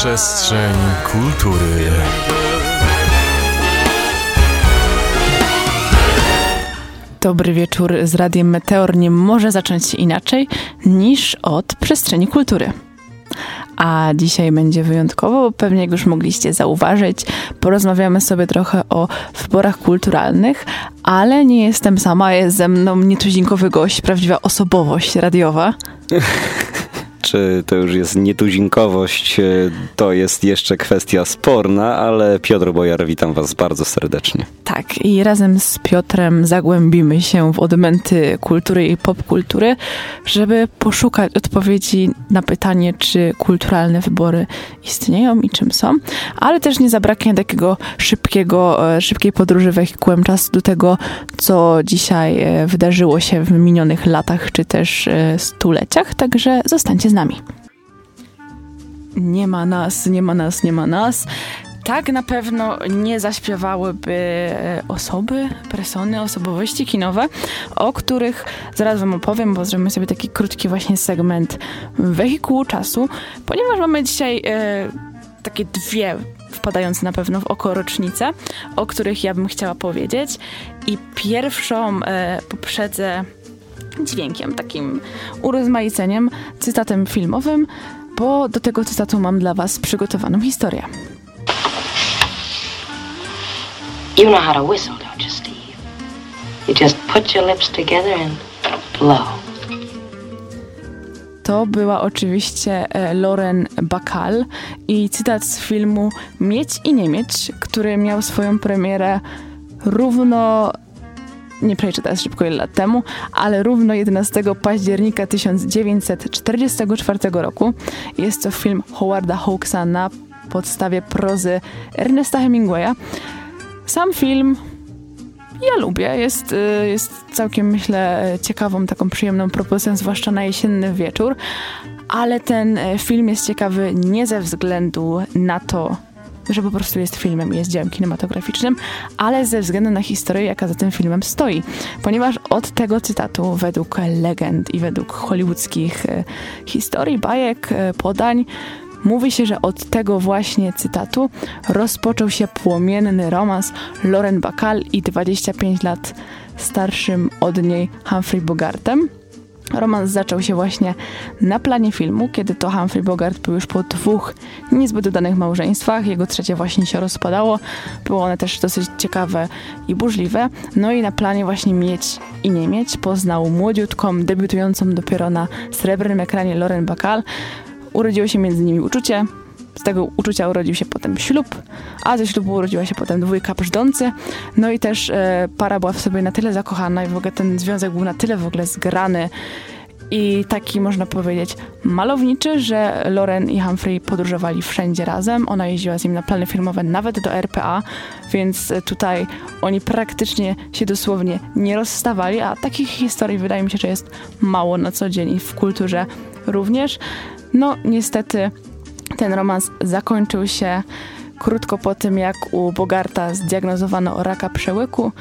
Przestrzeń kultury. Dobry wieczór z Radiem Meteor nie może zacząć się inaczej niż od przestrzeni kultury. A dzisiaj będzie wyjątkowo, bo pewnie jak już mogliście zauważyć, porozmawiamy sobie trochę o wyborach kulturalnych, ale nie jestem sama, jest ze mną nietuzinkowy gość, prawdziwa osobowość radiowa. Czy to już jest nietuzinkowość, e, to jest jeszcze kwestia sporna, ale Piotr Bojar, witam was bardzo serdecznie. Tak, i razem z Piotrem zagłębimy się w odmęty kultury i popkultury, żeby poszukać odpowiedzi na pytanie, czy kulturalne wybory istnieją i czym są, ale też nie zabraknie takiego szybkiego, e, szybkiej podróży wehikułem czasu do tego, co dzisiaj e, wydarzyło się w minionych latach, czy też stuleciach, także zostańcie z nami. Nie ma nas, nie ma nas, nie ma nas. Tak na pewno nie zaśpiewałyby e, osoby, persony, osobowości kinowe, o których zaraz wam opowiem, bo zrobimy sobie taki krótki właśnie segment wehikułu czasu, ponieważ mamy dzisiaj e, takie dwie wpadające na pewno w oko rocznice, o których ja bym chciała powiedzieć. I pierwszą e, poprzedzę dźwiękiem, takim urozmaiceniem, cytatem filmowym, bo do tego cytatu mam dla Was przygotowaną historię. You know how to whistle, don't you, Steve? You just put your lips together and blow. To była oczywiście e, Lauren Bacall i cytat z filmu Mieć i nie mieć, który miał swoją premierę równo nie teraz szybko ile lat temu, ale równo 11 października 1944 roku. Jest to film Howarda Hawksa na podstawie prozy Ernesta Hemingwaya. Sam film ja lubię, jest, y, jest całkiem myślę ciekawą, taką przyjemną propozycją, zwłaszcza na jesienny wieczór, ale ten y, film jest ciekawy nie ze względu na to, że po prostu jest filmem, jest dziełem kinematograficznym, ale ze względu na historię, jaka za tym filmem stoi. Ponieważ od tego cytatu, według legend i według hollywoodzkich e, historii, bajek, e, podań, Mówi się, że od tego właśnie cytatu rozpoczął się płomienny romans Lauren Bacall i 25 lat starszym od niej Humphrey Bogartem. Romans zaczął się właśnie na planie filmu, kiedy to Humphrey Bogart był już po dwóch niezbyt udanych małżeństwach. Jego trzecie właśnie się rozpadało. Było one też dosyć ciekawe i burzliwe. No i na planie właśnie Mieć i Nie Mieć poznał młodziutką, debiutującą dopiero na srebrnym ekranie Lauren Bacall. Urodziło się między nimi uczucie, z tego uczucia urodził się potem ślub, a ze ślubu urodziła się potem dwójka brzdący. No i też e, para była w sobie na tyle zakochana i w ogóle ten związek był na tyle w ogóle zgrany i taki można powiedzieć malowniczy, że Loren i Humphrey podróżowali wszędzie razem. Ona jeździła z nim na plany filmowe nawet do RPA, więc tutaj oni praktycznie się dosłownie nie rozstawali, a takich historii wydaje mi się, że jest mało na co dzień i w kulturze również. No niestety ten romans zakończył się krótko po tym, jak u Bogarta zdiagnozowano raka przełyku,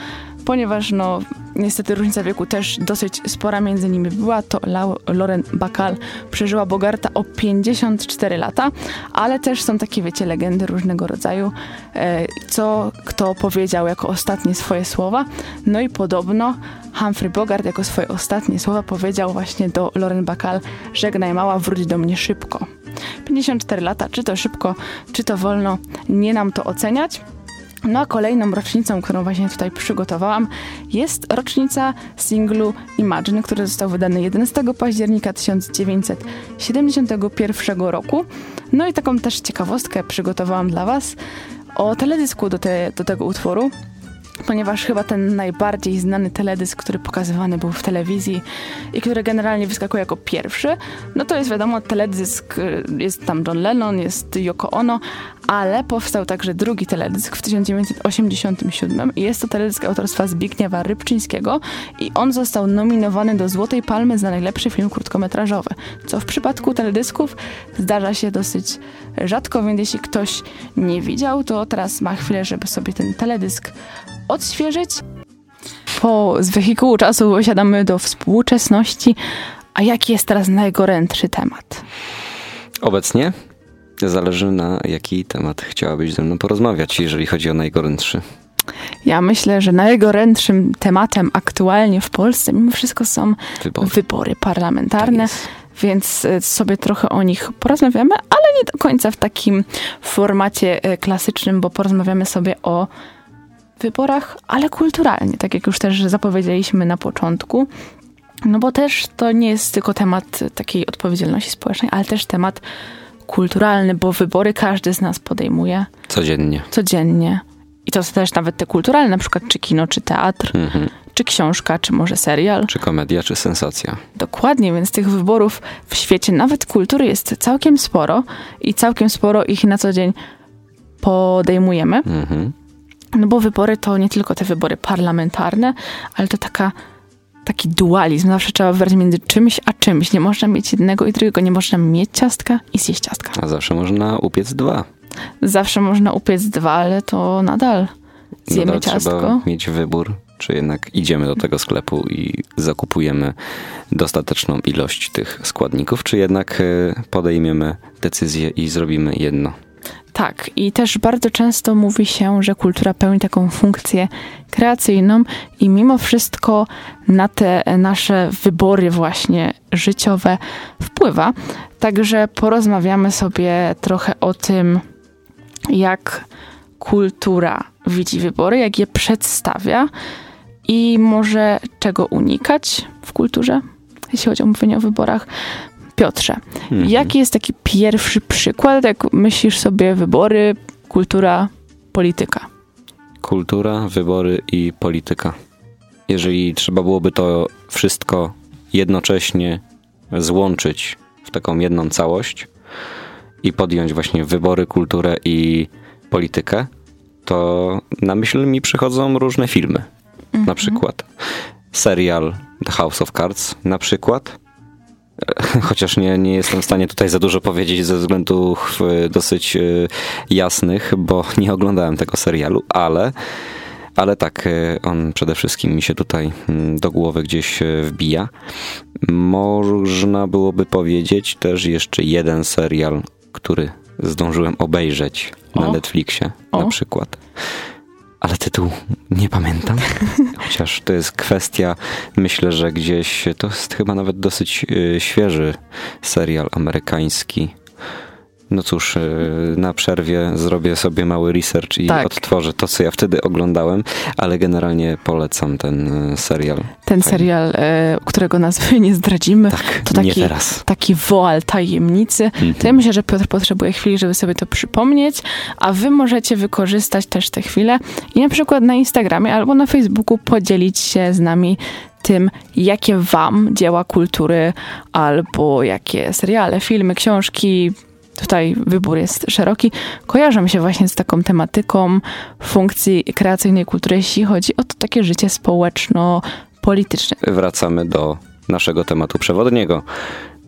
ponieważ no niestety różnica wieku też dosyć spora między nimi była, to Lauren Bacall przeżyła Bogarta o 54 lata, ale też są takie, wiecie, legendy różnego rodzaju, e, co kto powiedział jako ostatnie swoje słowa. No i podobno Humphrey Bogart jako swoje ostatnie słowa powiedział właśnie do Lauren Bacall, żegnaj mała, wróć do mnie szybko. 54 lata, czy to szybko, czy to wolno, nie nam to oceniać. No a kolejną rocznicą, którą właśnie tutaj przygotowałam, jest rocznica singlu Imagine, który został wydany 11 października 1971 roku. No i taką też ciekawostkę przygotowałam dla Was o teledysku do, te, do tego utworu ponieważ chyba ten najbardziej znany teledysk, który pokazywany był w telewizji i który generalnie wyskakuje jako pierwszy, no to jest wiadomo, teledysk, y, jest tam John Lennon, jest Yoko Ono, ale powstał także drugi teledysk w 1987 i jest to teledysk autorstwa Zbigniewa Rybczyńskiego i on został nominowany do Złotej Palmy za najlepszy film krótkometrażowy, co w przypadku teledysków zdarza się dosyć rzadko, więc jeśli ktoś nie widział, to teraz ma chwilę, żeby sobie ten teledysk odświeżyć. Po z wehikułu czasu wysiadamy do współczesności. A jaki jest teraz najgorętszy temat? Obecnie Zależy na jaki temat chciałabyś ze mną porozmawiać, jeżeli chodzi o najgorętszy. Ja myślę, że najgorętszym tematem aktualnie w Polsce mimo wszystko są Wybory. wybory parlamentarne, Tak więc e, sobie trochę o nich porozmawiamy, ale nie do końca w takim formacie e, klasycznym, bo porozmawiamy sobie o wyborach, ale kulturalnie, tak jak już też zapowiedzieliśmy na początku. No bo też to nie jest tylko temat takiej odpowiedzialności społecznej, ale też temat kulturalny, bo wybory każdy z nas podejmuje Codziennie. codziennie. I to są też nawet te kulturalne, na przykład czy kino, czy teatr, Mhm. czy książka, czy może serial. Czy komedia, czy sensacja? Dokładnie, więc tych wyborów w świecie, nawet kultury, jest całkiem sporo i całkiem sporo ich na co dzień podejmujemy. Mhm. No bo wybory to nie tylko te wybory parlamentarne, ale to taka, taki dualizm. Zawsze trzeba wybrać między czymś a czymś. Nie można mieć jednego i drugiego. Nie można mieć ciastka i zjeść ciastka. A zawsze można upiec dwa. Zawsze można upiec dwa, ale to nadal zjemy Nadal ciastko. trzeba mieć wybór, czy jednak idziemy do tego sklepu i zakupujemy dostateczną ilość tych składników, czy jednak e, podejmiemy decyzję i zrobimy jedno. Tak, i też bardzo często mówi się, że kultura pełni taką funkcję kreacyjną i mimo wszystko na te nasze wybory właśnie życiowe wpływa. Także porozmawiamy sobie trochę o tym, jak kultura widzi wybory, jak je przedstawia i może czego unikać w kulturze, jeśli chodzi o mówienie o wyborach. Piotrze, Mhm. Jaki jest taki pierwszy przykład, jak myślisz sobie wybory, kultura, polityka? Kultura, wybory i polityka. Jeżeli trzeba byłoby to wszystko jednocześnie złączyć w taką jedną całość i podjąć właśnie wybory, kulturę i politykę, to na myśl mi przychodzą różne filmy. Na przykład serial The House of Cards, na przykład. Chociaż nie, nie jestem w stanie tutaj za dużo powiedzieć ze względów dosyć e, jasnych, bo nie oglądałem tego serialu, ale, ale tak, e, on przede wszystkim mi się tutaj mm, do głowy gdzieś e, wbija. Można byłoby powiedzieć też jeszcze jeden serial, który zdążyłem obejrzeć na O. Netflixie O. na przykład. Ale tytuł nie pamiętam. Chociaż to jest kwestia, myślę, że gdzieś to jest chyba nawet dosyć y, świeży serial amerykański. No cóż, y, na przerwie zrobię sobie mały research i Tak. odtworzę to, co ja wtedy oglądałem, ale generalnie polecam ten y, serial. Ten Fajnie. serial, e, którego nazwy nie zdradzimy, Tak, to taki, taki woal tajemnicy. To ja Mhm. myślę, że Piotr potrzebuje chwili, żeby sobie to przypomnieć, a wy możecie wykorzystać też tę chwilę i na przykład na Instagramie albo na Facebooku podzielić się z nami tym, jakie wam dzieła kultury albo jakie seriale, filmy, książki, tutaj wybór jest szeroki, kojarzą się właśnie z taką tematyką funkcji kreacyjnej kultury, jeśli chodzi o to takie życie społeczno-polityczne. Wracamy do naszego tematu przewodniego,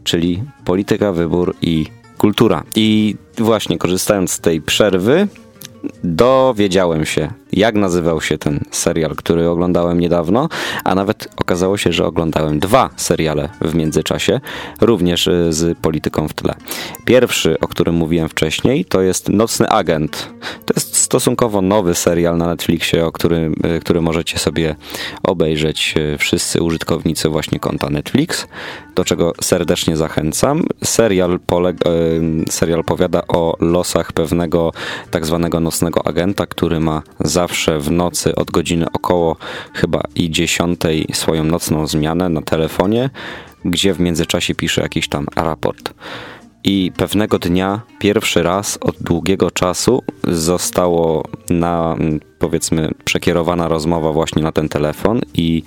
czyli polityka, wybór i kultura. I właśnie korzystając z tej przerwy, dowiedziałem się, jak nazywał się ten serial, który oglądałem niedawno, a nawet okazało się, że oglądałem dwa seriale w międzyczasie, również y, z polityką w tle. Pierwszy, o którym mówiłem wcześniej, to jest Nocny Agent. To jest stosunkowo nowy serial na Netflixie, o którym, y, który możecie sobie obejrzeć y, wszyscy użytkownicy właśnie konta Netflix, do czego serdecznie zachęcam. Serial, poleg- y, serial powiada o losach pewnego tak zwanego nocnego agenta, który ma zawsze w nocy od godziny około chyba i dziesiątej swoją nocną zmianę na telefonie, gdzie w międzyczasie pisze jakiś tam raport. I pewnego dnia, pierwszy raz od długiego czasu, zostało na, mm, powiedzmy, przekierowana rozmowa właśnie na ten telefon, i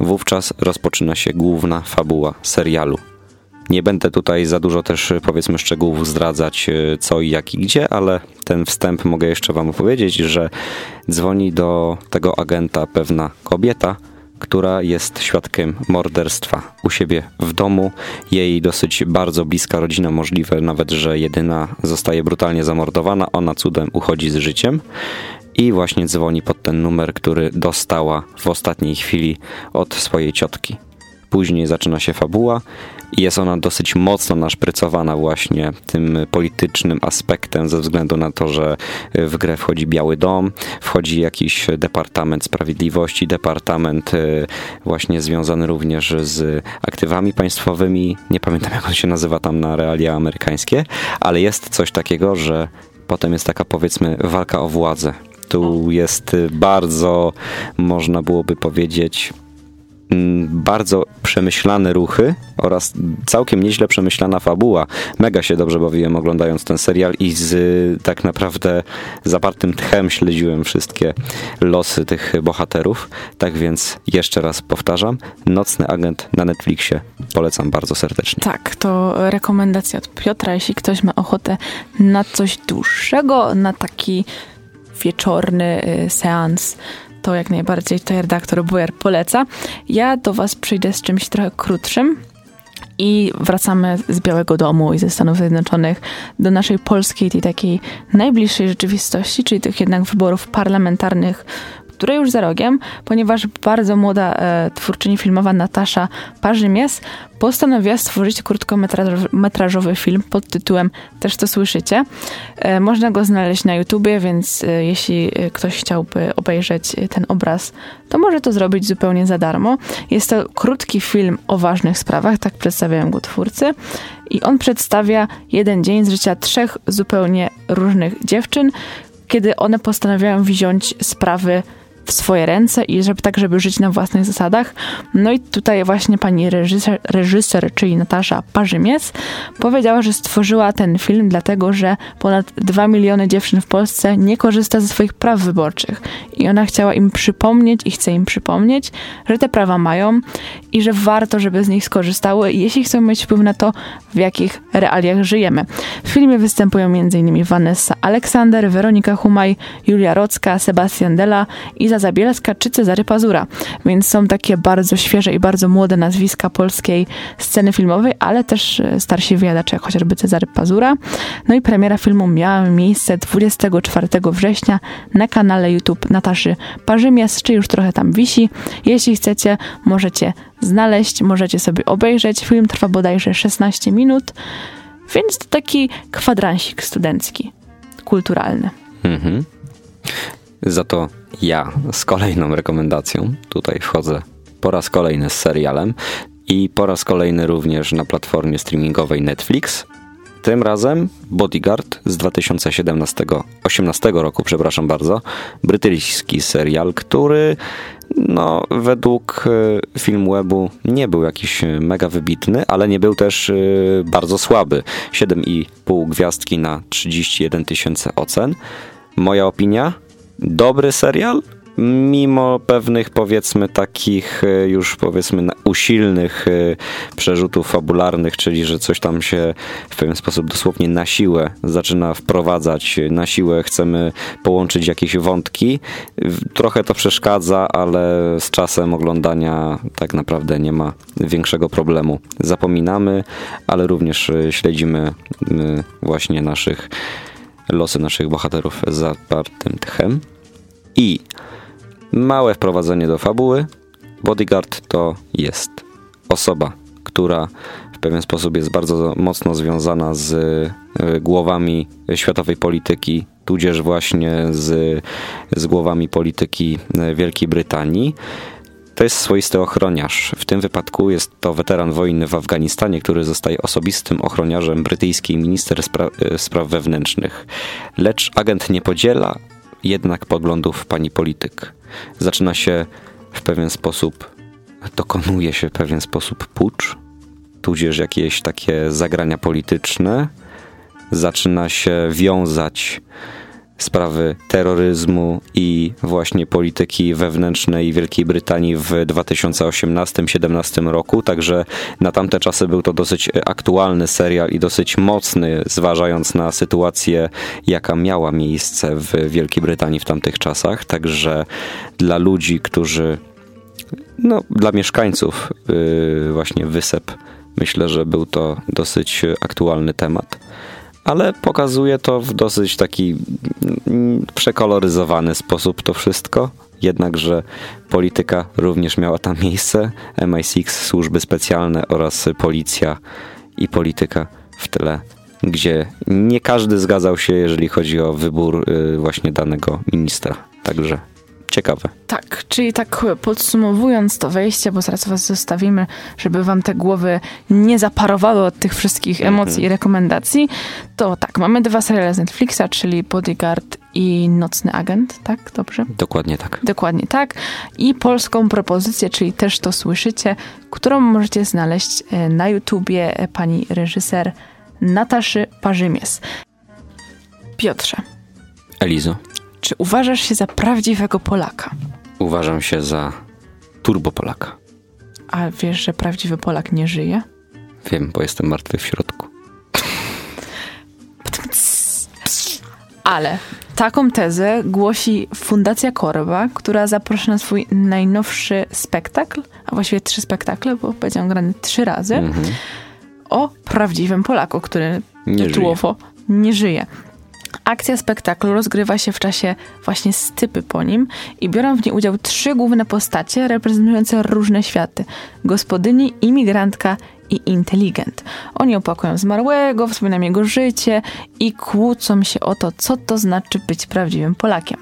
wówczas rozpoczyna się główna fabuła serialu. Nie będę tutaj za dużo też, powiedzmy, szczegółów zdradzać, e, co i jak i gdzie, ale ten wstęp mogę jeszcze Wam opowiedzieć, że dzwoni do tego agenta pewna kobieta, która jest świadkiem morderstwa u siebie w domu. Jej dosyć bardzo bliska rodzina, możliwe nawet, że jedyna zostaje brutalnie zamordowana. Ona cudem uchodzi z życiem i właśnie dzwoni pod ten numer, który dostała w ostatniej chwili od swojej ciotki. później zaczyna się fabuła i jest ona dosyć mocno naszprycowana właśnie tym politycznym aspektem ze względu na to, że w grę wchodzi Biały Dom, wchodzi jakiś Departament Sprawiedliwości, Departament y, właśnie związany również z aktywami państwowymi. Nie pamiętam jak on się nazywa tam na realia amerykańskie, ale jest coś takiego, że potem jest taka powiedzmy walka o władzę. Tu jest bardzo, można byłoby powiedzieć, bardzo przemyślane ruchy oraz całkiem nieźle przemyślana fabuła. Mega się dobrze bawiłem oglądając ten serial i z tak naprawdę zapartym tchem śledziłem wszystkie losy tych bohaterów. Tak więc jeszcze raz powtarzam, Nocny Agent na Netflixie polecam bardzo serdecznie. Tak, to rekomendacja od Piotra, jeśli ktoś ma ochotę na coś dłuższego, na taki wieczorny y, seans to jak najbardziej tutaj redaktor Buer poleca. Ja do Was przyjdę z czymś trochę krótszym. I wracamy z Białego Domu i ze Stanów Zjednoczonych do naszej polskiej, tej takiej najbliższej rzeczywistości, czyli tych jednak wyborów parlamentarnych które już za rogiem, ponieważ bardzo młoda e, twórczyni filmowa Natasza Parzymies postanowiła stworzyć krótkometrażowy film pod tytułem Też to słyszycie. E, można go znaleźć na YouTubie, więc e, jeśli e, ktoś chciałby obejrzeć e, ten obraz, to może to zrobić zupełnie za darmo. Jest to krótki film o ważnych sprawach, tak przedstawiają go twórcy. I on przedstawia jeden dzień z życia trzech zupełnie różnych dziewczyn, kiedy one postanawiają wziąć sprawy w swoje ręce i żeby tak, żeby żyć na własnych zasadach. No i tutaj właśnie pani reżyser, reżyser czyli Natasza Parzymies, powiedziała, że stworzyła ten film dlatego, że ponad 2 miliony dziewczyn w Polsce nie korzysta ze swoich praw wyborczych i ona chciała im przypomnieć i chce im przypomnieć, że te prawa mają i że warto, żeby z nich skorzystały, jeśli chcą mieć wpływ na to, w jakich realiach żyjemy. W filmie występują m.in. Vanessa Aleksander, Weronika Humaj, Julia Rocka, Sebastian Della, Iza Zabielska czy Cezary Pazura. Więc są takie bardzo świeże i bardzo młode nazwiska polskiej sceny filmowej, ale też e, starsi wyjadacze, jak chociażby Cezary Pazura. No i premiera filmu miała miejsce 24 września na kanale YouTube Nataszy Parzymias, czy już trochę tam wisi. Jeśli chcecie, możecie znaleźć, możecie sobie obejrzeć. Film trwa bodajże 16 minut, więc to taki kwadransik studencki, kulturalny. Mhm. Za to ja z kolejną rekomendacją tutaj wchodzę po raz kolejny z serialem i po raz kolejny również na platformie streamingowej Netflix. Tym razem Bodyguard z 2017-18 roku, przepraszam bardzo, brytyjski serial, który no, według e, Filmwebu nie był jakiś mega wybitny, ale nie był też e, bardzo słaby. 7,5 gwiazdki na 31 tysięcy ocen. Moja opinia? Dobry serial, mimo pewnych powiedzmy takich e, już powiedzmy usilnych e, przerzutów fabularnych, czyli że coś tam się w pewien sposób dosłownie na siłę zaczyna wprowadzać, na siłę chcemy połączyć jakieś wątki. Trochę to przeszkadza, ale z czasem oglądania tak naprawdę nie ma większego problemu. Zapominamy, ale również e, śledzimy właśnie naszych losy naszych bohaterów zapartym tchem. I Małe wprowadzenie do fabuły. Bodyguard to jest osoba, która w pewien sposób jest bardzo mocno związana z e, głowami światowej polityki, tudzież właśnie z, z głowami polityki e, Wielkiej Brytanii. To jest swoisty ochroniarz. W tym wypadku jest to weteran wojny w Afganistanie, który zostaje osobistym ochroniarzem brytyjskiej minister spra e, spraw wewnętrznych. Lecz agent nie podziela jednak poglądów pani polityk. Zaczyna się w pewien sposób, dokonuje się w pewien sposób pucz, tudzież jakieś takie zagrania polityczne. Zaczyna się wiązać sprawy terroryzmu i właśnie polityki wewnętrznej Wielkiej Brytanii w 2018-17 roku. Także na tamte czasy był to dosyć aktualny serial i dosyć mocny, zważając na sytuację, jaka miała miejsce w Wielkiej Brytanii w tamtych czasach. Także dla ludzi, którzy, no, dla mieszkańców, yy, właśnie wysep, myślę, że był to dosyć aktualny temat ale pokazuje to w dosyć taki mm, przekoloryzowany sposób to wszystko. jednakże polityka również miała tam miejsce. MI6, służby specjalne oraz policja i polityka w tle, gdzie nie każdy zgadzał się, jeżeli chodzi o wybór y, właśnie danego ministra. Także ciekawe. Tak, czyli tak podsumowując to wejście, bo zaraz was zostawimy, żeby wam te głowy nie zaparowały od tych wszystkich emocji i rekomendacji, to tak, mamy dwa seriale z Netflixa, czyli Bodyguard i Nocny Agent, tak? Dobrze? Dokładnie tak. Dokładnie tak. I polską propozycję, czyli też to słyszycie, którą możecie znaleźć e, na YouTubie e, pani reżyser Nataszy Parzymies. Piotrze, Elizo, czy uważasz się za prawdziwego Polaka? uważam się za turbo Polaka. A wiesz, że prawdziwy Polak nie żyje? Wiem, bo jestem martwy w środku. Ale taką tezę głosi Fundacja Korba, która zaprasza na swój najnowszy spektakl, a właściwie trzy spektakle, bo będzie on grany trzy razy, Mhm. o prawdziwym Polaku, który Nie tytułowo nie żyje. Akcja spektaklu rozgrywa się w czasie właśnie stypy po nim i biorą w niej udział trzy główne postacie reprezentujące różne światy. Gospodyni, imigrantka i inteligent. Oni opłakują zmarłego, wspominają jego życie i kłócą się o to, co to znaczy być prawdziwym Polakiem.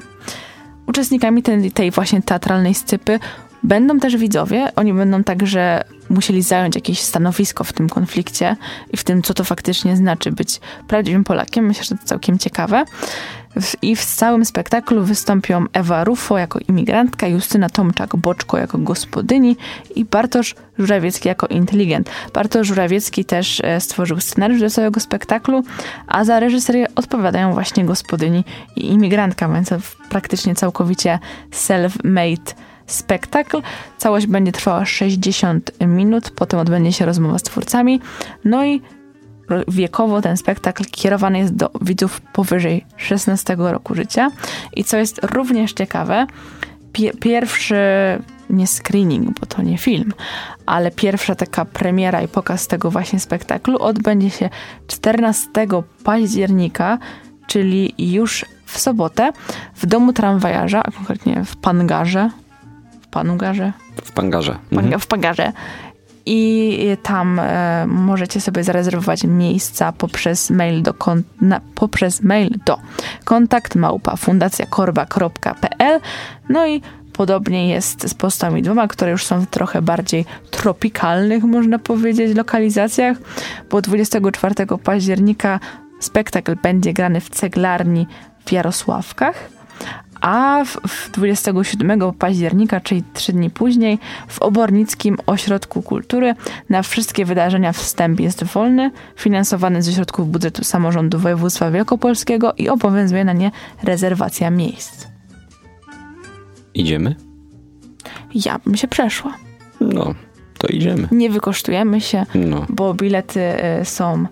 Uczestnikami tej, tej właśnie teatralnej scypy będą też widzowie. Oni będą także musieli zająć jakieś stanowisko w tym konflikcie i w tym, co to faktycznie znaczy być prawdziwym Polakiem. Myślę, że to całkiem ciekawe. I w całym spektaklu wystąpią Ewa Rufo jako imigrantka, Justyna Tomczak-Boczko jako gospodyni i Bartosz Żurawiecki jako inteligent. Bartosz Żurawiecki też e, stworzył scenariusz do całego spektaklu, a za reżyserię odpowiadają właśnie gospodyni i imigrantka, więc praktycznie całkowicie self-made spektakl. Całość będzie trwała 60 minut, potem odbędzie się rozmowa z twórcami. No i wiekowo ten spektakl kierowany jest do widzów powyżej 16 roku życia. I co jest również ciekawe, pie- pierwszy nie screening, bo to nie film, ale pierwsza taka premiera i pokaz tego właśnie spektaklu odbędzie się 14 października, czyli już w sobotę w domu tramwajarza, a konkretnie w Pangarze. W Panugarze? W pangarze. Panga- Mhm. w Pangarze. I tam e, możecie sobie zarezerwować miejsca poprzez mail do, kon- na, poprzez mail do kontakt małpa fundacjakorba.pl no i podobnie jest z postami dwoma, które już są w trochę bardziej tropikalnych, można powiedzieć, lokalizacjach, bo 24 października spektakl będzie grany w ceglarni w Jarosławkach, a w, w 27 października, czyli trzy dni później, w Obornickim Ośrodku Kultury na wszystkie wydarzenia wstęp jest wolny, finansowany ze środków budżetu samorządu województwa wielkopolskiego i obowiązuje na nie rezerwacja miejsc. Idziemy? Ja bym się przeszła. No, to idziemy. Nie wykosztujemy się, No. bo bilety y, są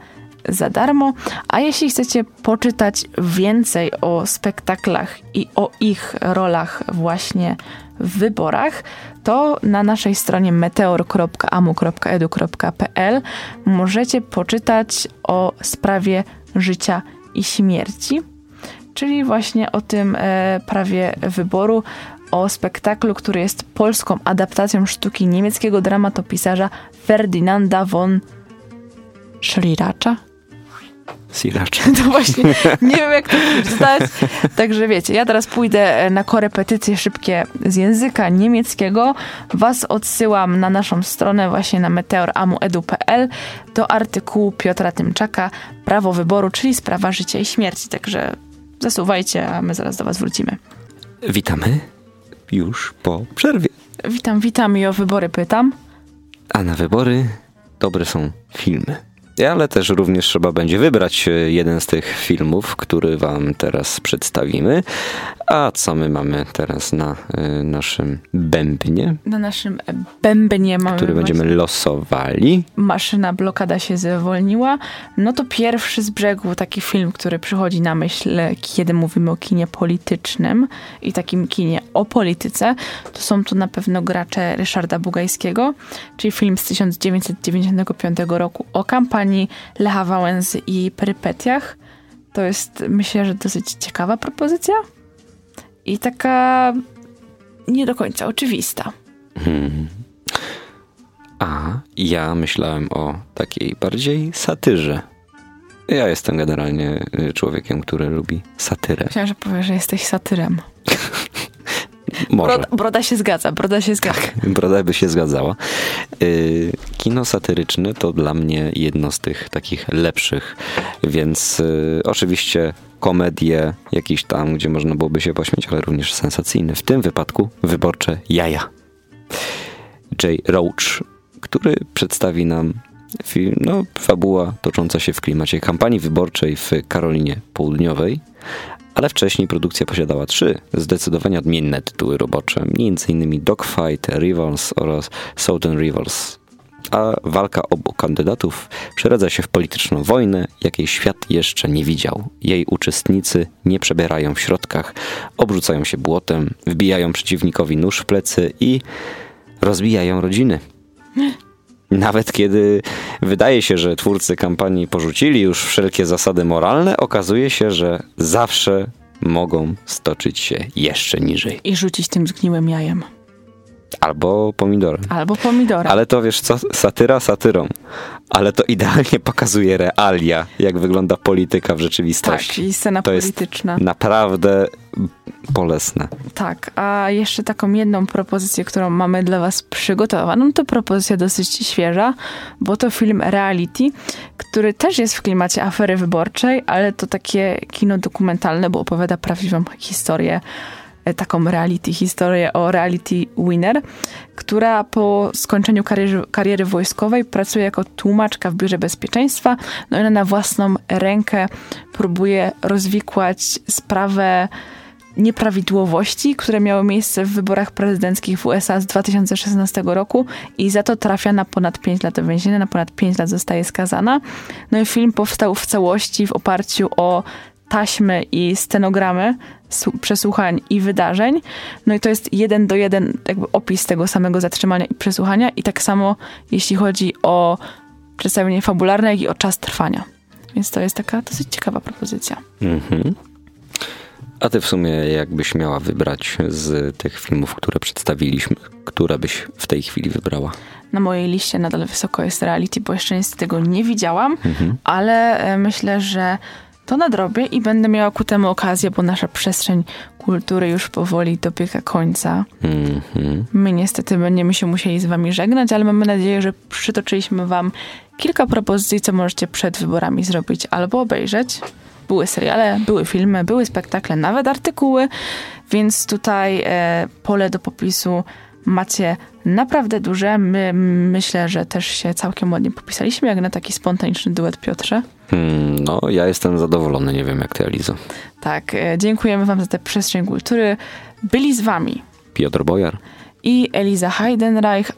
za darmo. A jeśli chcecie poczytać więcej o spektaklach i o ich rolach właśnie w wyborach, to na naszej stronie meteor.amu.edu.pl możecie poczytać o sprawie życia i śmierci, czyli właśnie o tym e, prawie wyboru, o spektaklu, który jest polską adaptacją sztuki niemieckiego dramatopisarza Ferdynanda von Schiracza. Siracz. To właśnie nie wiem, jak to przeczytać. Także wiecie, ja teraz pójdę e, na korepetycje szybkie z języka niemieckiego. Was odsyłam na naszą stronę właśnie na meteoramu.edu.pl do artykułu Piotra Tymczaka Prawo wyboru, czyli sprawa życia i śmierci. Także zasuwajcie, a my zaraz do was wrócimy. Witamy już po przerwie. Witam, witam i o wybory pytam. A na wybory dobre są filmy. Ale też również trzeba będzie wybrać e, jeden z tych filmów, który wam teraz przedstawimy. A co my mamy teraz na e, naszym bębnie, Na naszym bębnie mamy który będziemy właśnie- losowali? maszyna blokada się zwolniła, no to pierwszy z brzegu taki film, który przychodzi na myśl, kiedy mówimy o kinie politycznym i takim kinie o polityce, to są to na pewno gracze Ryszarda Bugajskiego, czyli film z 1995 roku o kampanii Lecha Wałęsy i perypetiach. To jest, myślę, że dosyć ciekawa propozycja i taka nie do końca oczywista. Hmm. A ja myślałem o takiej bardziej satyrze. Ja jestem generalnie człowiekiem, który lubi satyrę. Myślałam, że powiesz, że jesteś satyrem. Może. Broda, broda się zgadza, broda się zgadza. Broda by się zgadzała. Y, Kino satyryczne to dla mnie jedno z tych takich lepszych, więc y, oczywiście komedie jakieś tam, gdzie można byłoby się pośmiać, ale również sensacyjne. W tym wypadku wyborcze jaja. Jay Roach, który przedstawi nam film, no, fabuła tocząca się w klimacie kampanii wyborczej w Karolinie Południowej, ale wcześniej produkcja posiadała trzy zdecydowanie odmienne tytuły robocze, m.in. Dogfight, Rivals oraz Southern Rivals. A walka obu kandydatów przeradza się w polityczną wojnę, jakiej świat jeszcze nie widział. Jej uczestnicy nie przebierają w środkach, obrzucają się błotem, wbijają przeciwnikowi nóż w plecy i rozbijają rodziny. Nawet kiedy wydaje się, że twórcy kampanii porzucili już wszelkie zasady moralne, okazuje się, że zawsze mogą stoczyć się jeszcze niżej. I rzucić tym zgniłym jajem. Albo pomidorem. Albo pomidora. Ale to wiesz co, satyra satyrą. Ale to idealnie pokazuje realia, jak wygląda polityka w tak, rzeczywistości. czyli scena to jest polityczna. naprawdę bolesne. Tak, a jeszcze taką jedną propozycję, którą mamy dla was przygotowaną, to propozycja dosyć świeża, bo to film Reality, który też jest w klimacie afery wyborczej, ale to takie kino dokumentalne, bo opowiada prawdziwą historię, taką reality, historię o reality winner, która po skończeniu kariery, kariery wojskowej pracuje jako tłumaczka w biurze bezpieczeństwa, no i ona na własną rękę próbuje rozwikłać sprawę nieprawidłowości, które miały miejsce w wyborach prezydenckich w USA z 2016 roku i za to trafia na ponad 5 lat do więzienia, na ponad 5 lat zostaje skazana. No i film powstał w całości w oparciu o taśmy i stenogramy przesłuchań i wydarzeń. No i to jest jeden do jeden jakby opis tego samego zatrzymania i przesłuchania i tak samo jeśli chodzi o przedstawienie fabularne, jak i o czas trwania. Więc to jest taka dosyć ciekawa propozycja. Mhm. A ty w sumie jakbyś miała wybrać z tych filmów, które przedstawiliśmy, które byś w tej chwili wybrała? Na mojej liście nadal wysoko jest reality, bo jeszcze niestety tego nie widziałam, mhm. ale e, myślę, że to nadrobię i będę miała ku temu okazję, bo nasza przestrzeń kultury już powoli dobiega końca. Mm-hmm. My niestety będziemy się musieli z wami żegnać, ale mamy nadzieję, że przytoczyliśmy wam kilka propozycji, co możecie przed wyborami zrobić albo obejrzeć. Były seriale, były filmy, były spektakle, nawet artykuły, więc tutaj e, pole do popisu macie naprawdę duże. My myślę, że też się całkiem ładnie popisaliśmy, jak na taki spontaniczny duet Piotrze. Hmm, no, ja jestem zadowolony, nie wiem jak ty, Elizo. Tak, e, dziękujemy wam za tę przestrzeń kultury. Byli z wami Piotr Bojar i Eliza Heidenreich,